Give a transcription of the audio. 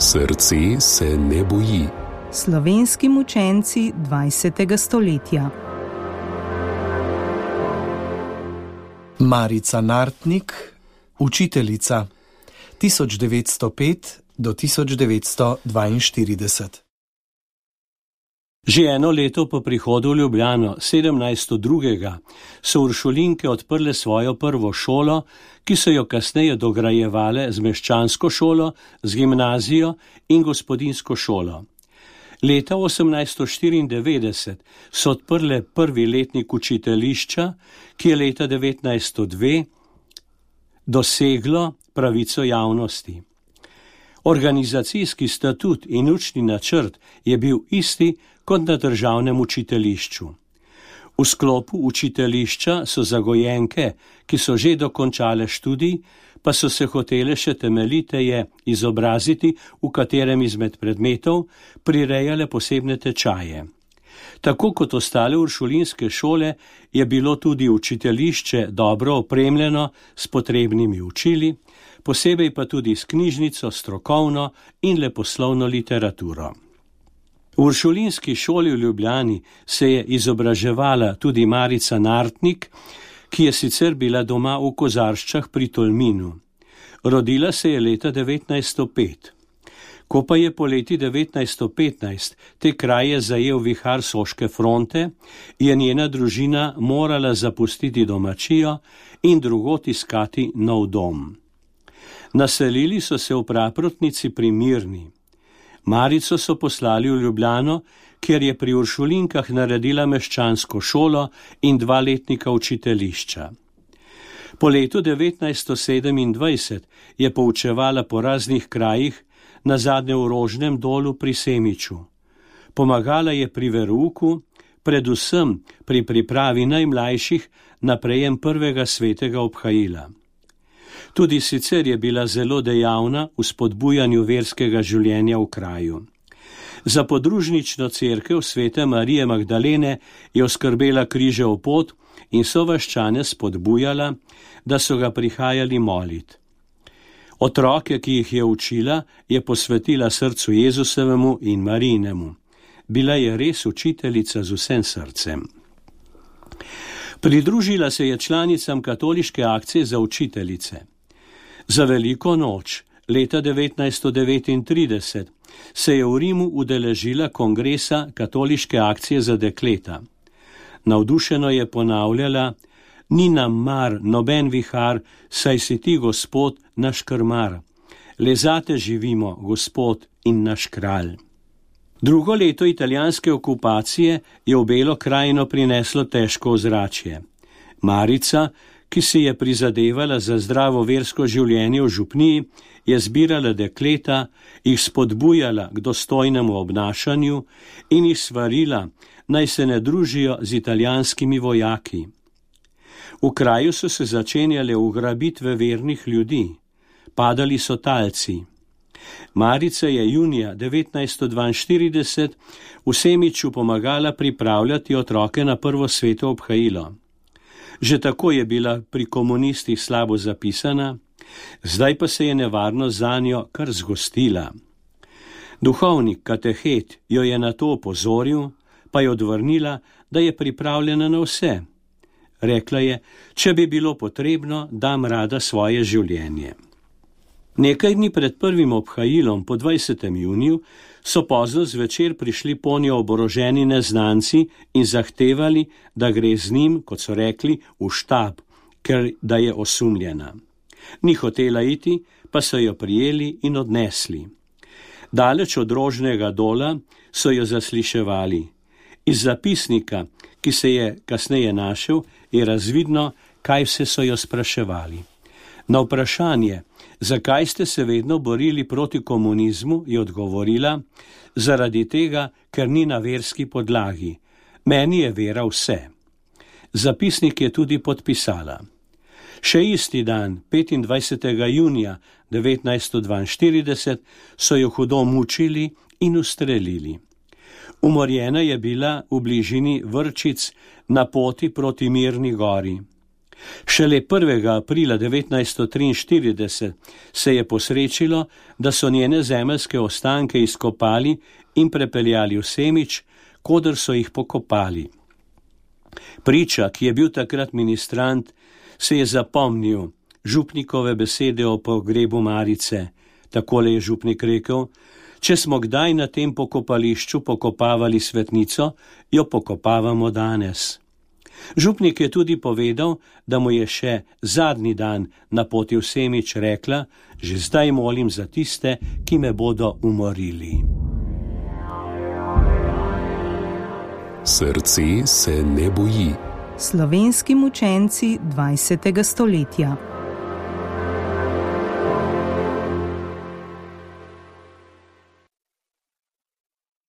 Srce se ne boji. Slovenski mučenci 20. stoletja. Marica Nartnik, učiteljica 1905 do 1942. Že eno leto po prihodu v Ljubljano, 17.2., so uršulinke odprle svojo prvo šolo, ki so jo kasneje dograjevale z meščansko šolo, z gimnazijo in gospodinsko šolo. Leta 1894 so odprle prvi letnik učiteljišča, ki je leta 1902 doseglo pravico javnosti. Organizacijski statut in učni načrt je bil isti kot na državnem učiteljišču. V sklopu učiteljišča so zagojenke, ki so že dokončale študij, pa so se hotele še temeljiteje izobraziti v katerem izmed predmetov, prirejale posebne tečaje. Tako kot ostale uršulinske šole je bilo tudi učiteljišče dobro opremljeno s potrebnimi učili, posebej pa tudi s knjižnico, strokovno in leposlovno literaturo. V Uršulinski šoli v Ljubljani se je izobraževala tudi Marica Nartnik, ki je sicer bila doma v Kozarščah pri Tolminu. Rodila se je leta 1905. Ko pa je po leti 1915 te kraje zajel vihar Soške fronte, je njena družina morala zapustiti domačijo in drugot iskati nov dom. Naselili so se v praprotnici pri Mirni. Marico so poslali v Ljubljano, kjer je pri Uršulinkah naredila meščansko šolo in dva letnika učiteljišča. Po letu 1927 je poučevala po raznih krajih, na zadnje v Rožnem dolu pri Semiču. Pomagala je pri veruku, predvsem pri pripravi najmlajših na prejem prvega svetega obhajila. Tudi sicer je bila zelo dejavna v spodbujanju verskega življenja v kraju. Za podružnično cerkev svete Marije Magdalene je oskrbela križev pot in so vaščane spodbujala, da so ga prihajali moliti. Otroke, ki jih je učila, je posvetila srcu Jezusovemu in Marijinemu. Bila je res učiteljica z vsem srcem. Pridružila se je članicam katoliške akcije za učiteljice. Za veliko noč leta 1939 se je v Rimu udeležila kongresa katoliške akcije za dekleta. Navdušeno je ponavljala: Ni nam mar noben vihar, saj si ti gospod naš krmar. Le zate živimo, gospod in naš kralj. Drugo leto italijanske okupacije je v Belo krajino prineslo težko ozračje. Marica, ki si je prizadevala za zdravo versko življenje v župniji, je zbirala dekleta, jih spodbujala k dostojnemu obnašanju in jih svarila, naj se ne družijo z italijanskimi vojaki. V kraju so se začenjale ugrabitve vernih ljudi, padali so talci. Marica je junija 1942 v Semiču pomagala pripravljati otroke na prvo sveto obhajilo. Že tako je bila pri komunistih slabo zapisana, zdaj pa se je nevarno za njo kar zgostila. Duhovnik katehet jo je na to opozoril, pa je odvrnila, da je pripravljena na vse. Rekla je, če bi bilo potrebno, dam rada svoje življenje. Nekaj dni pred prvim obhajilom po 20. juniju so pozno zvečer prišli po njo oboroženi neznanci in zahtevali, da gre z njim, kot so rekli, v štab, ker da je osumljena. Ni hotela iti, pa so jo prijeli in odnesli. Daleč od rožnega dola so jo zasliševali. Iz zapisnika, ki se je kasneje našel, je razvidno, kaj vse so jo spraševali. Na vprašanje, zakaj ste se vedno borili proti komunizmu, je odgovorila: Zaradi tega, ker ni na verski podlagi. Meni je vera vse. Zapisnik je tudi podpisala. Še isti dan, 25. junija 1942, so jo hudo mučili in ustrelili. Umorjena je bila v bližini vrčic na poti proti Mirni gori. Šele 1. aprila 1943 se je posrečilo, da so njene zemeljske ostanke izkopali in prepeljali v Semič, kodr so jih pokopali. Priča, ki je bil takrat ministrant, se je zapomnil župnikove besede o pogrebu Marice. Takole je župnik rekel: Če smo kdaj na tem pokopališču pokopavali svetnico, jo pokopavamo danes. Župnik je tudi povedal, da mu je še zadnji dan na poti v Semič rekla: Že zdaj molim za tiste, ki me bodo umorili. Srce se ne boji. Slovenski mučenci 20. stoletja.